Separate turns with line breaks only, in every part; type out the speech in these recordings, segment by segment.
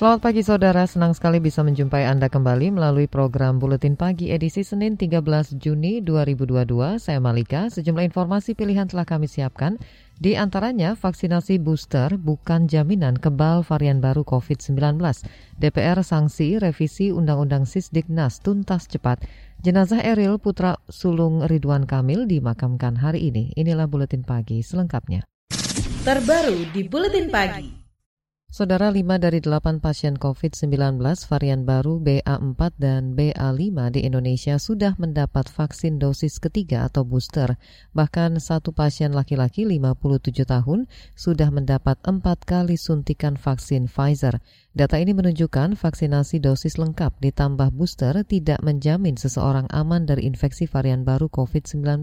Selamat pagi saudara, senang sekali bisa menjumpai Anda kembali melalui program Buletin Pagi edisi Senin 13 Juni 2022. Saya Malika, sejumlah informasi pilihan telah kami siapkan. Di antaranya vaksinasi booster bukan jaminan kebal varian baru COVID-19. DPR sanksi revisi Undang-Undang Sisdiknas tuntas cepat. Jenazah Eril Putra Sulung Ridwan Kamil dimakamkan hari ini. Inilah Buletin Pagi selengkapnya.
Terbaru di Buletin Pagi.
Saudara 5 dari 8 pasien COVID-19 varian baru BA4 dan BA5 di Indonesia sudah mendapat vaksin dosis ketiga atau booster. Bahkan satu pasien laki-laki 57 tahun sudah mendapat empat kali suntikan vaksin Pfizer. Data ini menunjukkan vaksinasi dosis lengkap ditambah booster tidak menjamin seseorang aman dari infeksi varian baru COVID-19.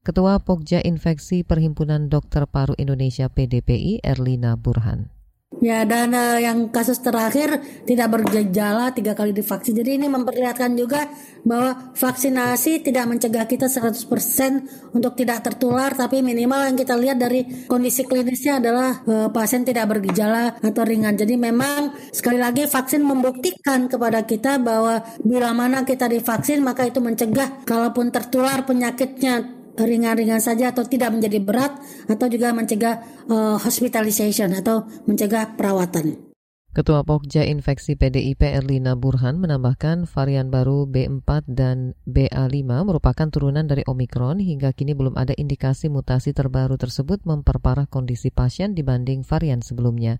Ketua Pokja Infeksi Perhimpunan Dokter Paru Indonesia PDPI Erlina Burhan.
Ya dan uh, yang kasus terakhir tidak bergejala tiga kali divaksin. Jadi ini memperlihatkan juga bahwa vaksinasi tidak mencegah kita 100% untuk tidak tertular, tapi minimal yang kita lihat dari kondisi klinisnya adalah uh, pasien tidak bergejala atau ringan. Jadi memang sekali lagi vaksin membuktikan kepada kita bahwa bila mana kita divaksin maka itu mencegah kalaupun tertular penyakitnya ringan-ringan saja atau tidak menjadi berat atau juga mencegah uh, hospitalization atau mencegah perawatan.
Ketua Pokja Infeksi PDIP Erlina Burhan menambahkan varian baru B4 dan BA5 merupakan turunan dari Omikron hingga kini belum ada indikasi mutasi terbaru tersebut memperparah kondisi pasien dibanding varian sebelumnya.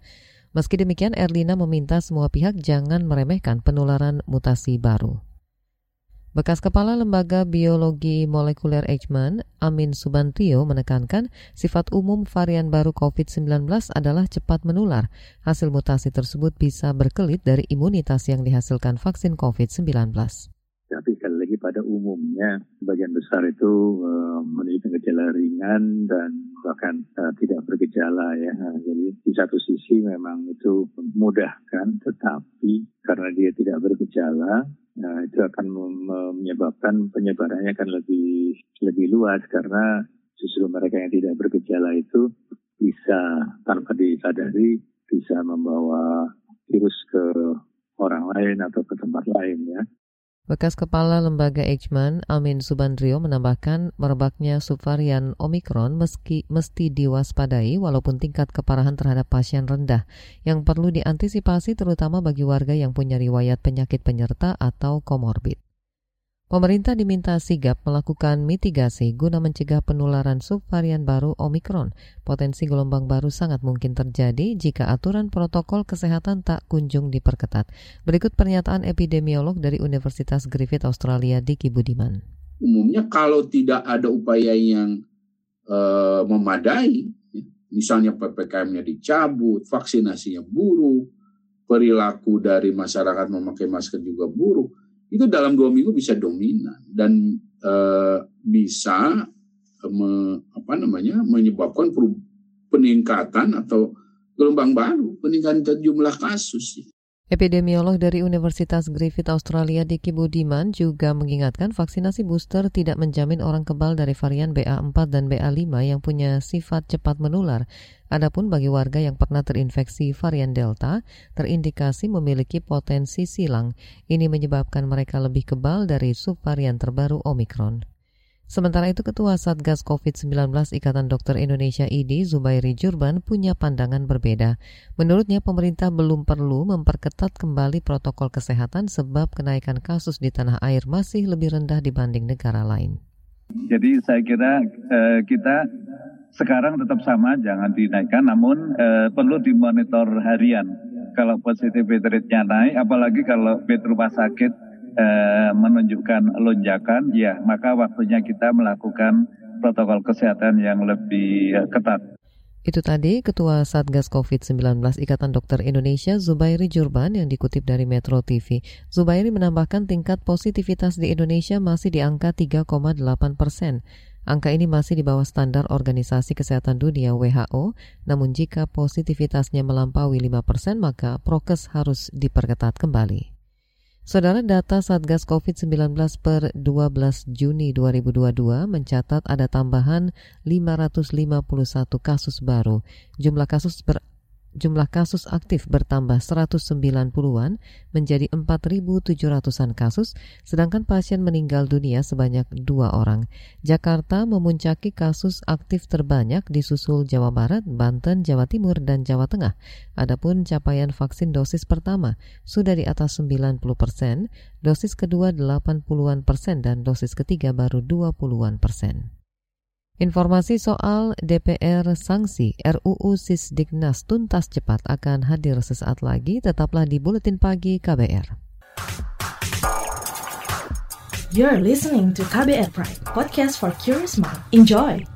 Meski demikian, Erlina meminta semua pihak jangan meremehkan penularan mutasi baru. Bekas Kepala Lembaga Biologi Molekuler Eichmann, Amin Subantrio menekankan sifat umum varian baru COVID-19 adalah cepat menular. Hasil mutasi tersebut bisa berkelit dari imunitas yang dihasilkan vaksin COVID-19.
Tapi sekali lagi pada umumnya sebagian besar itu uh, menunjukkan gejala ringan dan bahkan uh, tidak bergejala ya. Jadi di satu sisi memang itu mudah kan, tetapi karena dia tidak bergejala, Nah, itu akan menyebabkan penyebarannya akan lebih lebih luas karena justru mereka yang tidak bergejala itu bisa tanpa disadari bisa membawa virus ke orang lain atau ke tempat lain ya.
Bekas Kepala Lembaga Eichmann, Amin Subandrio menambahkan merebaknya subvarian Omikron meski mesti diwaspadai walaupun tingkat keparahan terhadap pasien rendah yang perlu diantisipasi terutama bagi warga yang punya riwayat penyakit penyerta atau komorbid. Pemerintah diminta sigap melakukan mitigasi guna mencegah penularan subvarian baru Omikron. Potensi gelombang baru sangat mungkin terjadi jika aturan protokol kesehatan tak kunjung diperketat. Berikut pernyataan epidemiolog dari Universitas Griffith Australia Diki Budiman.
Umumnya kalau tidak ada upaya yang uh, memadai, misalnya PPKM-nya dicabut, vaksinasinya buruk, perilaku dari masyarakat memakai masker juga buruk, itu dalam dua minggu bisa dominan dan uh, bisa uh, me, apa namanya menyebabkan peningkatan atau gelombang baru peningkatan jumlah kasus.
Epidemiolog dari Universitas Griffith Australia Diki Budiman juga mengingatkan vaksinasi booster tidak menjamin orang kebal dari varian BA4 dan BA5 yang punya sifat cepat menular. Adapun bagi warga yang pernah terinfeksi varian Delta, terindikasi memiliki potensi silang. Ini menyebabkan mereka lebih kebal dari subvarian terbaru Omicron. Sementara itu Ketua Satgas COVID-19 Ikatan Dokter Indonesia IDI Zubairi Jurban punya pandangan berbeda. Menurutnya pemerintah belum perlu memperketat kembali protokol kesehatan sebab kenaikan kasus di tanah air masih lebih rendah dibanding negara lain.
Jadi saya kira eh, kita sekarang tetap sama, jangan dinaikkan, namun eh, perlu dimonitor harian. Kalau positivity rate-nya naik, apalagi kalau bed rumah sakit eh, menunjukkan lonjakan, ya maka waktunya kita melakukan protokol kesehatan yang lebih ketat.
Itu tadi Ketua Satgas COVID-19 Ikatan Dokter Indonesia Zubairi Jurban yang dikutip dari Metro TV. Zubairi menambahkan tingkat positivitas di Indonesia masih di angka 3,8 persen. Angka ini masih di bawah standar Organisasi Kesehatan Dunia WHO, namun jika positivitasnya melampaui 5 persen maka prokes harus diperketat kembali. Saudara data Satgas COVID-19 per 12 Juni 2022 mencatat ada tambahan 551 kasus baru. Jumlah kasus ber jumlah kasus aktif bertambah 190-an menjadi 4.700-an kasus, sedangkan pasien meninggal dunia sebanyak dua orang. Jakarta memuncaki kasus aktif terbanyak di susul Jawa Barat, Banten, Jawa Timur, dan Jawa Tengah. Adapun capaian vaksin dosis pertama sudah di atas 90 persen, dosis kedua 80-an persen, dan dosis ketiga baru 20-an persen. Informasi soal DPR sanksi RUU Sisdiknas tuntas cepat akan hadir sesaat lagi. Tetaplah di Buletin Pagi KBR.
You're listening to KBR Pride, podcast for curious mind. Enjoy!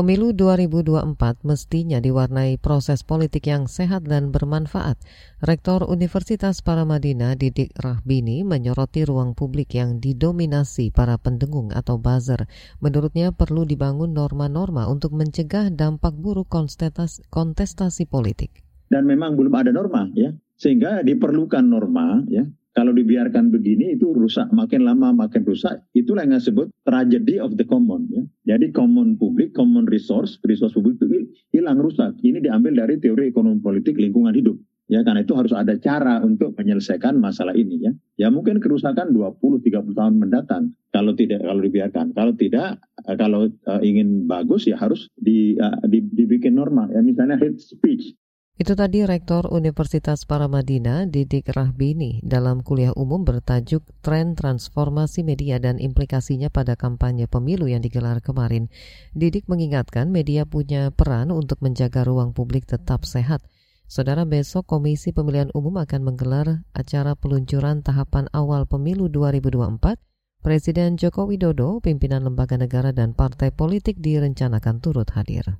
Pemilu 2024 mestinya diwarnai proses politik yang sehat dan bermanfaat. Rektor Universitas Paramadina Didik Rahbini menyoroti ruang publik yang didominasi para pendengung atau buzzer. Menurutnya perlu dibangun norma-norma untuk mencegah dampak buruk kontestasi, politik.
Dan memang belum ada norma ya, sehingga diperlukan norma ya kalau dibiarkan begini itu rusak, makin lama makin rusak. Itulah yang disebut tragedy of the common. Ya. Jadi common publik, common resource, resource publik itu hilang rusak. Ini diambil dari teori ekonomi politik lingkungan hidup. Ya, karena itu harus ada cara untuk menyelesaikan masalah ini ya. Ya mungkin kerusakan 20-30 tahun mendatang kalau tidak kalau dibiarkan. Kalau tidak eh, kalau uh, ingin bagus ya harus di, uh, di, dibikin normal ya misalnya hate speech
itu tadi Rektor Universitas Paramadina Didik Rahbini dalam kuliah umum bertajuk Tren Transformasi Media dan Implikasinya pada Kampanye Pemilu yang digelar kemarin. Didik mengingatkan media punya peran untuk menjaga ruang publik tetap sehat. Saudara besok Komisi Pemilihan Umum akan menggelar acara peluncuran tahapan awal pemilu 2024 Presiden Joko Widodo, pimpinan lembaga negara dan partai politik direncanakan turut hadir.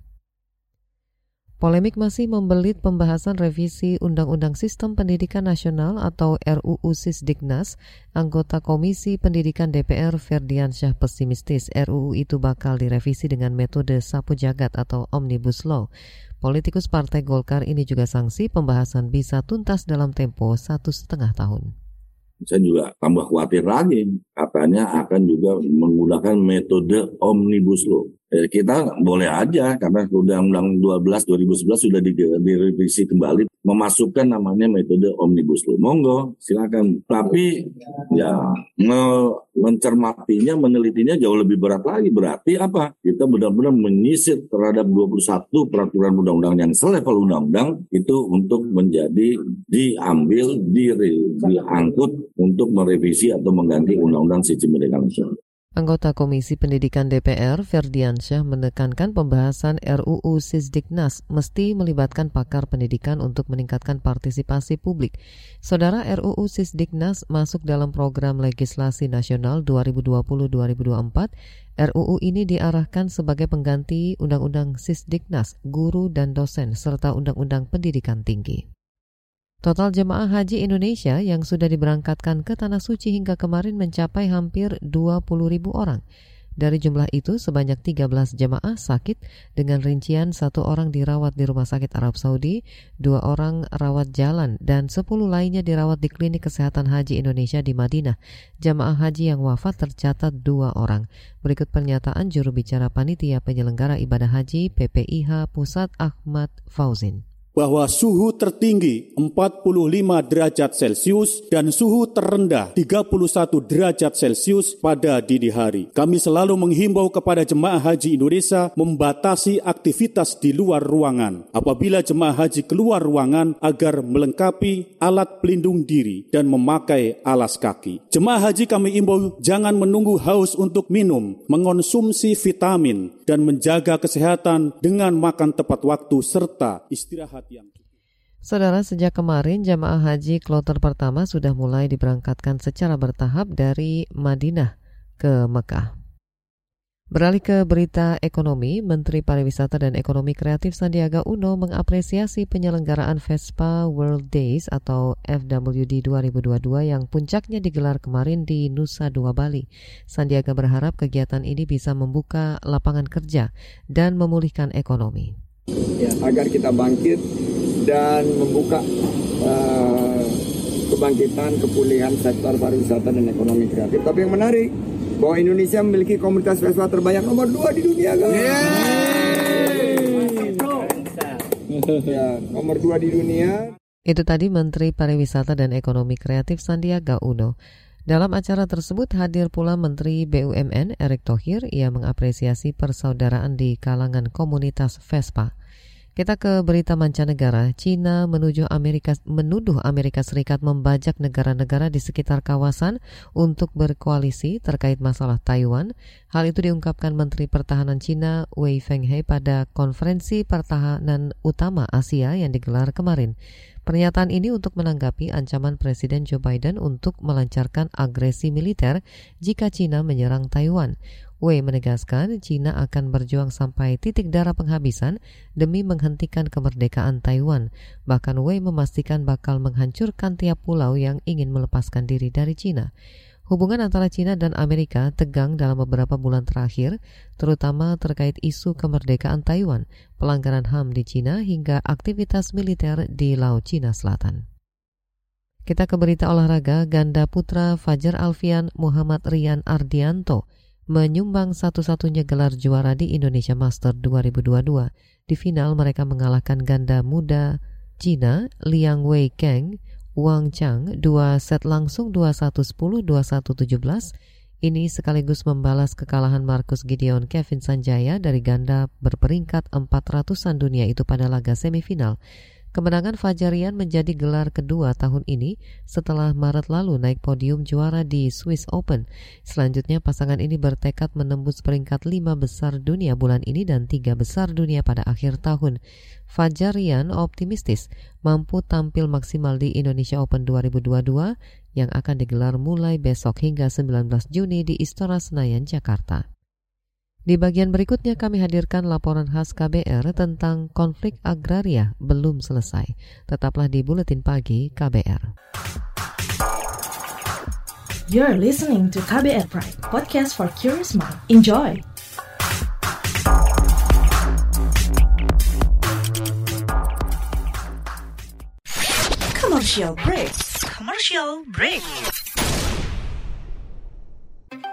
Polemik masih membelit pembahasan revisi Undang-Undang Sistem Pendidikan Nasional atau RUU Sisdiknas. Anggota Komisi Pendidikan DPR Ferdiansyah pesimistis RUU itu bakal direvisi dengan metode sapu jagat atau Omnibus Law. Politikus Partai Golkar ini juga sanksi pembahasan bisa tuntas dalam tempo satu setengah tahun
saya juga tambah khawatir lagi katanya akan juga menggunakan metode omnibus law. Ya, kita boleh aja karena Undang-Undang 12 2011 sudah direvisi kembali memasukkan namanya metode omnibus law. Monggo, silakan. Tapi ya mencermatinya, menelitinya jauh lebih berat lagi. Berarti apa? Kita benar-benar menyisir terhadap 21 peraturan undang-undang yang selevel undang-undang itu untuk menjadi diambil, diri, diangkut untuk merevisi atau mengganti undang-undang sistem pendidikan nasional.
Anggota Komisi Pendidikan DPR, Ferdiansyah, menekankan pembahasan RUU Sisdiknas mesti melibatkan pakar pendidikan untuk meningkatkan partisipasi publik. Saudara RUU Sisdiknas masuk dalam program legislasi nasional 2020-2024. RUU ini diarahkan sebagai pengganti Undang-Undang Sisdiknas, guru dan dosen, serta Undang-Undang Pendidikan Tinggi. Total jemaah haji Indonesia yang sudah diberangkatkan ke Tanah Suci hingga kemarin mencapai hampir 20 ribu orang. Dari jumlah itu, sebanyak 13 jemaah sakit dengan rincian satu orang dirawat di Rumah Sakit Arab Saudi, dua orang rawat jalan, dan 10 lainnya dirawat di Klinik Kesehatan Haji Indonesia di Madinah. Jemaah haji yang wafat tercatat dua orang. Berikut pernyataan juru bicara panitia penyelenggara ibadah haji PPIH Pusat Ahmad Fauzin
bahwa suhu tertinggi 45 derajat Celcius dan suhu terendah 31 derajat Celcius pada dini hari. Kami selalu menghimbau kepada jemaah haji Indonesia membatasi aktivitas di luar ruangan. Apabila jemaah haji keluar ruangan agar melengkapi alat pelindung diri dan memakai alas kaki. Jemaah haji kami imbau jangan menunggu haus untuk minum, mengonsumsi vitamin, dan menjaga kesehatan dengan makan tepat waktu serta istirahat yang
Saudara, sejak kemarin jamaah haji kloter pertama sudah mulai diberangkatkan secara bertahap dari Madinah ke Mekah. Beralih ke berita ekonomi, Menteri Pariwisata dan Ekonomi Kreatif Sandiaga Uno mengapresiasi penyelenggaraan Vespa World Days atau FWD 2022 yang puncaknya digelar kemarin di Nusa Dua Bali. Sandiaga berharap kegiatan ini bisa membuka lapangan kerja dan memulihkan ekonomi.
Ya, agar kita bangkit dan membuka uh, kebangkitan, kepulihan sektor pariwisata dan ekonomi kreatif. Tapi yang menarik, bahwa Indonesia memiliki komunitas Vespa terbanyak nomor dua di dunia kan? Ya, nomor dua di dunia.
Itu tadi Menteri Pariwisata dan Ekonomi Kreatif Sandiaga Uno. Dalam acara tersebut hadir pula Menteri BUMN Erick Thohir. Ia mengapresiasi persaudaraan di kalangan komunitas Vespa. Kita ke berita mancanegara. China menuju Amerika, menuduh Amerika Serikat membajak negara-negara di sekitar kawasan untuk berkoalisi terkait masalah Taiwan. Hal itu diungkapkan Menteri Pertahanan China Wei Fenghe pada konferensi pertahanan utama Asia yang digelar kemarin. Pernyataan ini untuk menanggapi ancaman Presiden Joe Biden untuk melancarkan agresi militer jika China menyerang Taiwan. Wei menegaskan China akan berjuang sampai titik darah penghabisan demi menghentikan kemerdekaan Taiwan. Bahkan Wei memastikan bakal menghancurkan tiap pulau yang ingin melepaskan diri dari China. Hubungan antara China dan Amerika tegang dalam beberapa bulan terakhir, terutama terkait isu kemerdekaan Taiwan, pelanggaran HAM di China hingga aktivitas militer di Laut Cina Selatan. Kita ke berita olahraga, ganda putra Fajar Alfian Muhammad Rian Ardianto menyumbang satu-satunya gelar juara di Indonesia Master 2022. Di final mereka mengalahkan ganda muda Cina Liang Wei Kang Wang Chang dua set langsung 21-10, 21-17. Ini sekaligus membalas kekalahan Marcus Gideon Kevin Sanjaya dari ganda berperingkat 400-an dunia itu pada laga semifinal. Kemenangan Fajarian menjadi gelar kedua tahun ini setelah Maret lalu naik podium juara di Swiss Open. Selanjutnya pasangan ini bertekad menembus peringkat lima besar dunia bulan ini dan tiga besar dunia pada akhir tahun. Fajarian optimistis mampu tampil maksimal di Indonesia Open 2022 yang akan digelar mulai besok hingga 19 Juni di Istora Senayan, Jakarta. Di bagian berikutnya kami hadirkan laporan khas KBR tentang konflik agraria belum selesai. Tetaplah di Buletin Pagi KBR.
You're listening to KBR Pride, podcast for curious mind. Enjoy!
Commercial break. Commercial break.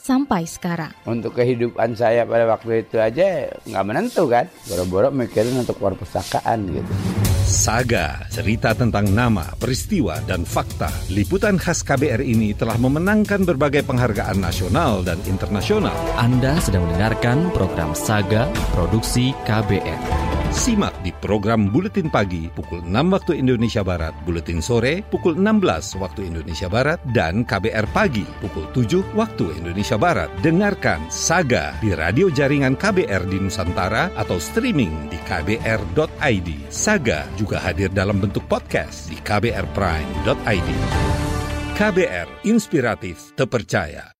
sampai sekarang.
Untuk kehidupan saya pada waktu itu aja nggak menentu kan. Boro-boro mikirin untuk perpustakaan gitu.
Saga, cerita tentang nama, peristiwa, dan fakta. Liputan khas KBR ini telah memenangkan berbagai penghargaan nasional dan internasional.
Anda sedang mendengarkan program Saga Produksi KBR.
Simak di program Buletin Pagi pukul 6 waktu Indonesia Barat, Buletin Sore pukul 16 waktu Indonesia Barat, dan KBR Pagi pukul 7 waktu Indonesia Barat. Dengarkan Saga di radio jaringan KBR di Nusantara atau streaming di kbr.id. Saga juga hadir dalam bentuk podcast di kbrprime.id. KBR Inspiratif Terpercaya.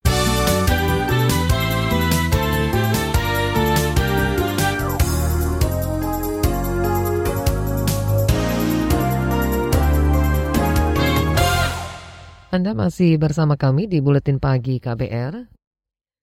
Anda masih bersama kami di Buletin Pagi KBR.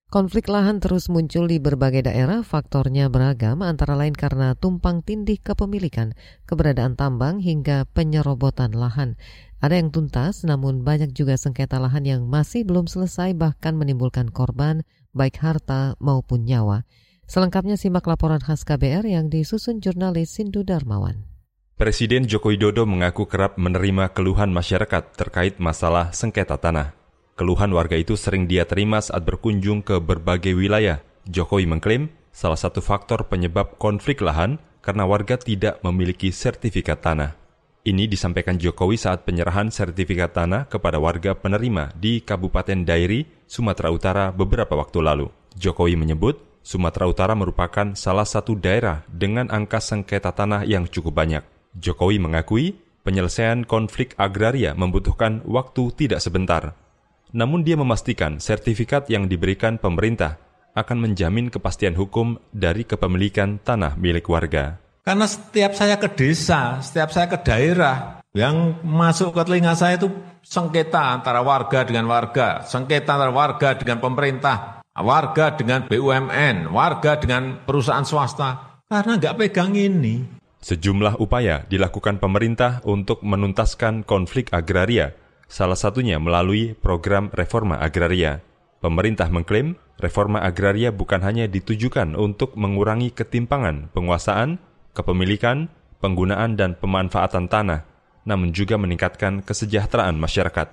Konflik lahan terus muncul di berbagai daerah, faktornya beragam antara lain karena tumpang tindih kepemilikan, keberadaan tambang hingga penyerobotan lahan. Ada yang tuntas, namun banyak juga sengketa lahan yang masih belum selesai bahkan menimbulkan korban, baik harta maupun nyawa. Selengkapnya simak laporan khas KBR yang disusun jurnalis Sindu Darmawan.
Presiden Joko Widodo mengaku kerap menerima keluhan masyarakat terkait masalah sengketa tanah. Keluhan warga itu sering dia terima saat berkunjung ke berbagai wilayah. Jokowi mengklaim salah satu faktor penyebab konflik lahan karena warga tidak memiliki sertifikat tanah. Ini disampaikan Jokowi saat penyerahan sertifikat tanah kepada warga penerima di Kabupaten Dairi, Sumatera Utara beberapa waktu lalu. Jokowi menyebut Sumatera Utara merupakan salah satu daerah dengan angka sengketa tanah yang cukup banyak. Jokowi mengakui penyelesaian konflik agraria membutuhkan waktu tidak sebentar. Namun dia memastikan sertifikat yang diberikan pemerintah akan menjamin kepastian hukum dari kepemilikan tanah milik warga.
Karena setiap saya ke desa, setiap saya ke daerah, yang masuk ke telinga saya itu sengketa antara warga dengan warga, sengketa antara warga dengan pemerintah, warga dengan BUMN, warga dengan perusahaan swasta. Karena nggak pegang ini,
Sejumlah upaya dilakukan pemerintah untuk menuntaskan konflik agraria, salah satunya melalui program reforma agraria. Pemerintah mengklaim reforma agraria bukan hanya ditujukan untuk mengurangi ketimpangan penguasaan, kepemilikan, penggunaan dan pemanfaatan tanah, namun juga meningkatkan kesejahteraan masyarakat.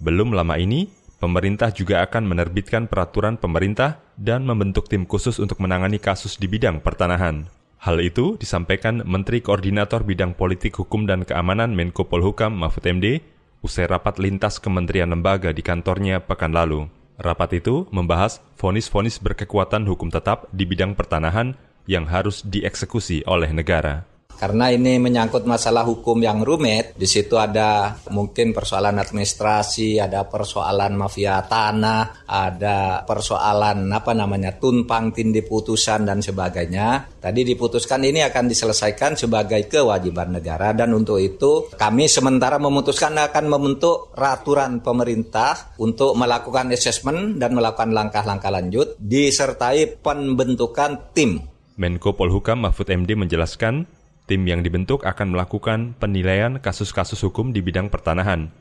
Belum lama ini, pemerintah juga akan menerbitkan peraturan pemerintah dan membentuk tim khusus untuk menangani kasus di bidang pertanahan. Hal itu disampaikan Menteri Koordinator Bidang Politik Hukum dan Keamanan Menko Polhukam Mahfud MD usai rapat lintas kementerian lembaga di kantornya pekan lalu. Rapat itu membahas vonis-vonis berkekuatan hukum tetap di bidang pertanahan yang harus dieksekusi oleh negara.
Karena ini menyangkut masalah hukum yang rumit, di situ ada mungkin persoalan administrasi, ada persoalan mafia tanah, ada persoalan apa namanya tumpang tindih putusan dan sebagainya. Tadi diputuskan ini akan diselesaikan sebagai kewajiban negara dan untuk itu kami sementara memutuskan akan membentuk raturan pemerintah untuk melakukan assessment dan melakukan langkah-langkah lanjut disertai pembentukan tim.
Menko Polhukam Mahfud MD menjelaskan Tim yang dibentuk akan melakukan penilaian kasus-kasus hukum di bidang pertanahan.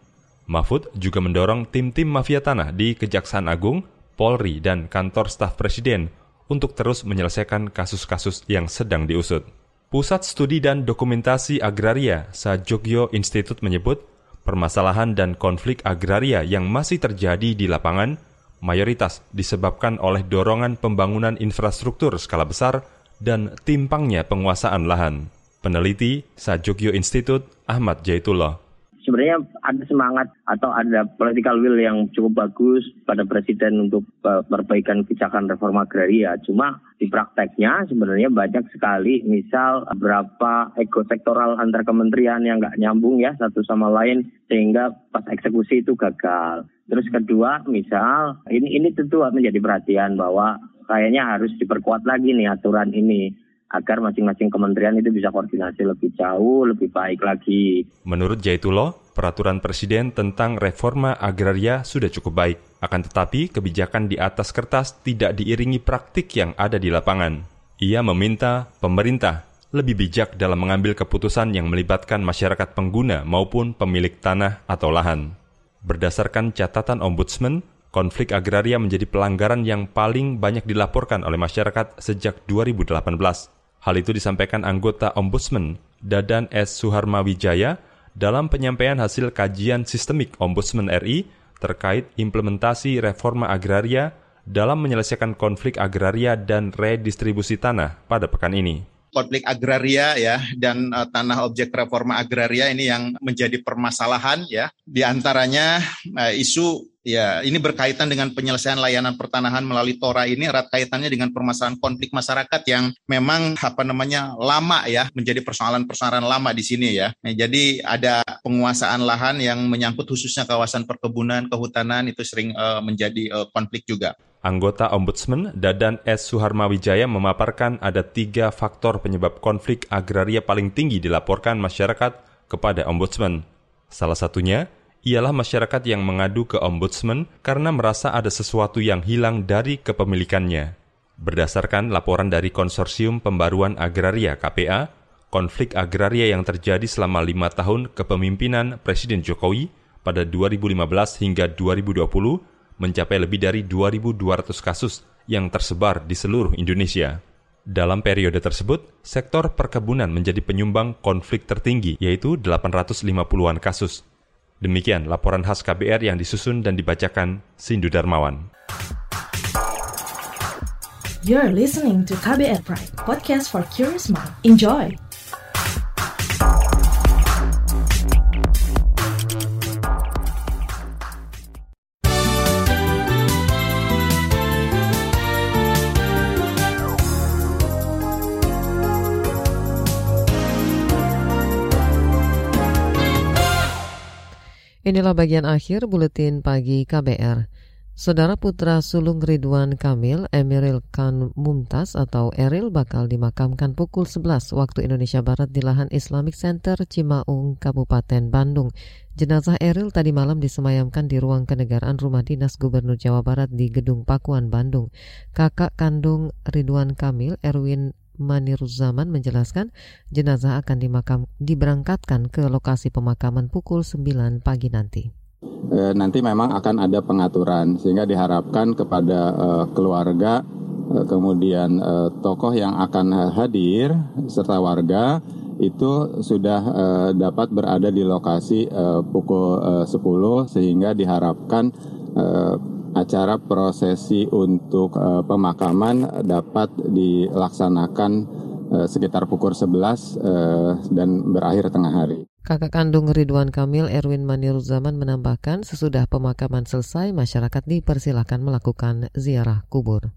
Mahfud juga mendorong tim-tim mafia tanah di Kejaksaan Agung, Polri, dan kantor staf presiden untuk terus menyelesaikan kasus-kasus yang sedang diusut. Pusat Studi dan Dokumentasi Agraria Sajogyo Institute menyebut permasalahan dan konflik agraria yang masih terjadi di lapangan mayoritas disebabkan oleh dorongan pembangunan infrastruktur skala besar dan timpangnya penguasaan lahan. Peneliti Sajogyo Institute Ahmad Jaitullah.
Sebenarnya ada semangat atau ada political will yang cukup bagus pada presiden untuk perbaikan kebijakan reforma agraria. Cuma di prakteknya sebenarnya banyak sekali misal berapa ego sektoral antar kementerian yang nggak nyambung ya satu sama lain sehingga pas eksekusi itu gagal. Terus kedua misal ini ini tentu menjadi perhatian bahwa kayaknya harus diperkuat lagi nih aturan ini agar masing-masing kementerian itu bisa koordinasi lebih jauh, lebih baik lagi.
Menurut Jaitulo, peraturan presiden tentang reforma agraria sudah cukup baik. Akan tetapi, kebijakan di atas kertas tidak diiringi praktik yang ada di lapangan. Ia meminta pemerintah lebih bijak dalam mengambil keputusan yang melibatkan masyarakat pengguna maupun pemilik tanah atau lahan. Berdasarkan catatan Ombudsman, konflik agraria menjadi pelanggaran yang paling banyak dilaporkan oleh masyarakat sejak 2018. Hal itu disampaikan anggota Ombudsman Dadan S. Suharmawijaya dalam penyampaian hasil kajian sistemik Ombudsman RI terkait implementasi reforma agraria dalam menyelesaikan konflik agraria dan redistribusi tanah pada pekan ini
konflik agraria ya dan uh, tanah objek reforma agraria ini yang menjadi permasalahan ya di antaranya uh, isu Ya, ini berkaitan dengan penyelesaian layanan pertanahan melalui Tora ini erat kaitannya dengan permasalahan konflik masyarakat yang memang apa namanya lama ya, menjadi persoalan-persoalan lama di sini ya. Nah, jadi ada penguasaan lahan yang menyangkut khususnya kawasan perkebunan, kehutanan itu sering uh, menjadi uh, konflik juga.
Anggota Ombudsman Dadan S. Suharmawijaya memaparkan ada tiga faktor penyebab konflik agraria paling tinggi dilaporkan masyarakat kepada Ombudsman. Salah satunya ialah masyarakat yang mengadu ke ombudsman karena merasa ada sesuatu yang hilang dari kepemilikannya. Berdasarkan laporan dari Konsorsium Pembaruan Agraria KPA, konflik agraria yang terjadi selama lima tahun kepemimpinan Presiden Jokowi pada 2015 hingga 2020 mencapai lebih dari 2.200 kasus yang tersebar di seluruh Indonesia. Dalam periode tersebut, sektor perkebunan menjadi penyumbang konflik tertinggi, yaitu 850-an kasus. Demikian laporan khas KBR yang disusun dan dibacakan Sindu Darmawan.
You're listening to KBR Pride, podcast for curious mind. Enjoy!
Inilah bagian akhir buletin pagi KBR. Saudara putra sulung Ridwan Kamil, Emiril Khan Mumtaz atau Eril bakal dimakamkan pukul 11 waktu Indonesia Barat di lahan Islamic Center Cimaung, Kabupaten Bandung. Jenazah Eril tadi malam disemayamkan di ruang kenegaraan rumah dinas Gubernur Jawa Barat di Gedung Pakuan, Bandung. Kakak kandung Ridwan Kamil, Erwin Maniruzaman menjelaskan jenazah akan dimakam, diberangkatkan ke lokasi pemakaman pukul 9 pagi nanti.
E, nanti memang akan ada pengaturan sehingga diharapkan kepada e, keluarga e, kemudian e, tokoh yang akan hadir serta warga itu sudah e, dapat berada di lokasi e, pukul e, 10 sehingga diharapkan acara prosesi untuk uh, pemakaman dapat dilaksanakan uh, sekitar pukul 11 uh, eh, dan berakhir tengah hari.
Kakak kandung Ridwan Kamil Erwin Maniruzaman menambahkan sesudah pemakaman selesai masyarakat dipersilakan melakukan ziarah kubur.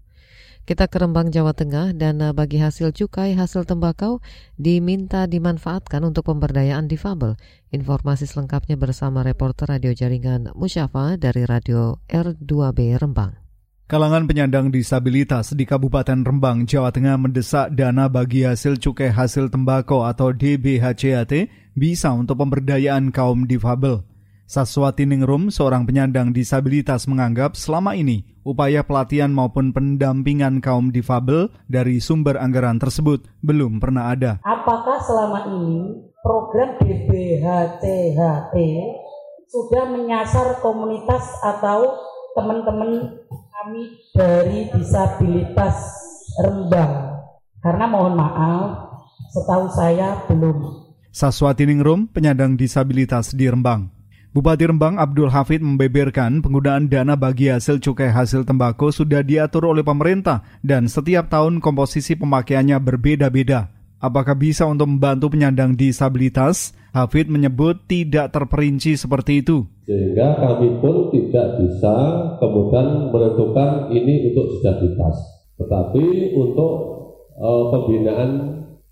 Kita ke Rembang, Jawa Tengah, dana bagi hasil cukai hasil tembakau diminta dimanfaatkan untuk pemberdayaan difabel. Informasi selengkapnya bersama reporter radio jaringan Musyafa dari Radio R2B Rembang.
Kalangan penyandang disabilitas di Kabupaten Rembang, Jawa Tengah mendesak dana bagi hasil cukai hasil tembakau atau DBHCAT bisa untuk pemberdayaan kaum difabel. Saswati Ningrum, seorang penyandang disabilitas menganggap selama ini upaya pelatihan maupun pendampingan kaum difabel dari sumber anggaran tersebut belum pernah ada.
Apakah selama ini program DBHCHT sudah menyasar komunitas atau teman-teman kami dari disabilitas Rembang? Karena mohon maaf, setahu saya belum.
Saswati Ningrum, penyandang disabilitas di Rembang. Bupati Rembang Abdul Hafid membeberkan penggunaan dana bagi hasil cukai hasil tembakau sudah diatur oleh pemerintah dan setiap tahun komposisi pemakaiannya berbeda-beda. Apakah bisa untuk membantu penyandang disabilitas? Hafid menyebut tidak terperinci seperti itu.
Sehingga kami pun tidak bisa kemudian menentukan ini untuk disabilitas, tetapi untuk uh, pembinaan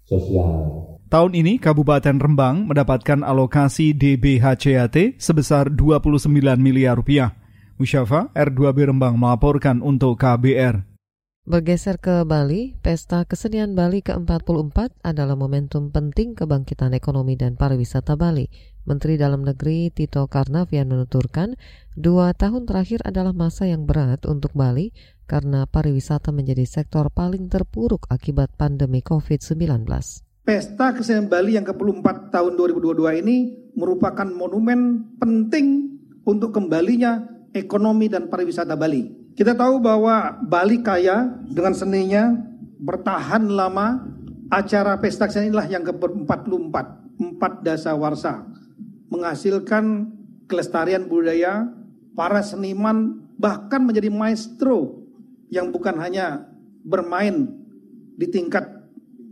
sosial.
Tahun ini Kabupaten Rembang mendapatkan alokasi DBHCAT sebesar 29 miliar rupiah. Musyafa R2B Rembang melaporkan untuk KBR.
Bergeser ke Bali, Pesta Kesenian Bali ke-44 adalah momentum penting kebangkitan ekonomi dan pariwisata Bali. Menteri Dalam Negeri Tito Karnavian menuturkan, dua tahun terakhir adalah masa yang berat untuk Bali karena pariwisata menjadi sektor paling terpuruk akibat pandemi COVID-19.
Pesta Kesenian Bali yang ke-24 tahun 2022 ini merupakan monumen penting untuk kembalinya ekonomi dan pariwisata Bali. Kita tahu bahwa Bali kaya dengan seninya bertahan lama. Acara pesta kesenian inilah yang ke-44, empat dasa warsa, menghasilkan kelestarian budaya, para seniman bahkan menjadi maestro yang bukan hanya bermain di tingkat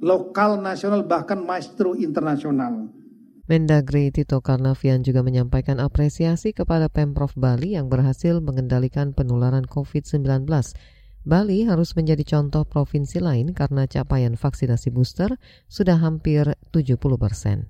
lokal, nasional, bahkan maestro internasional.
Mendagri Tito Karnavian juga menyampaikan apresiasi kepada Pemprov Bali yang berhasil mengendalikan penularan COVID-19. Bali harus menjadi contoh provinsi lain karena capaian vaksinasi booster sudah hampir 70 persen.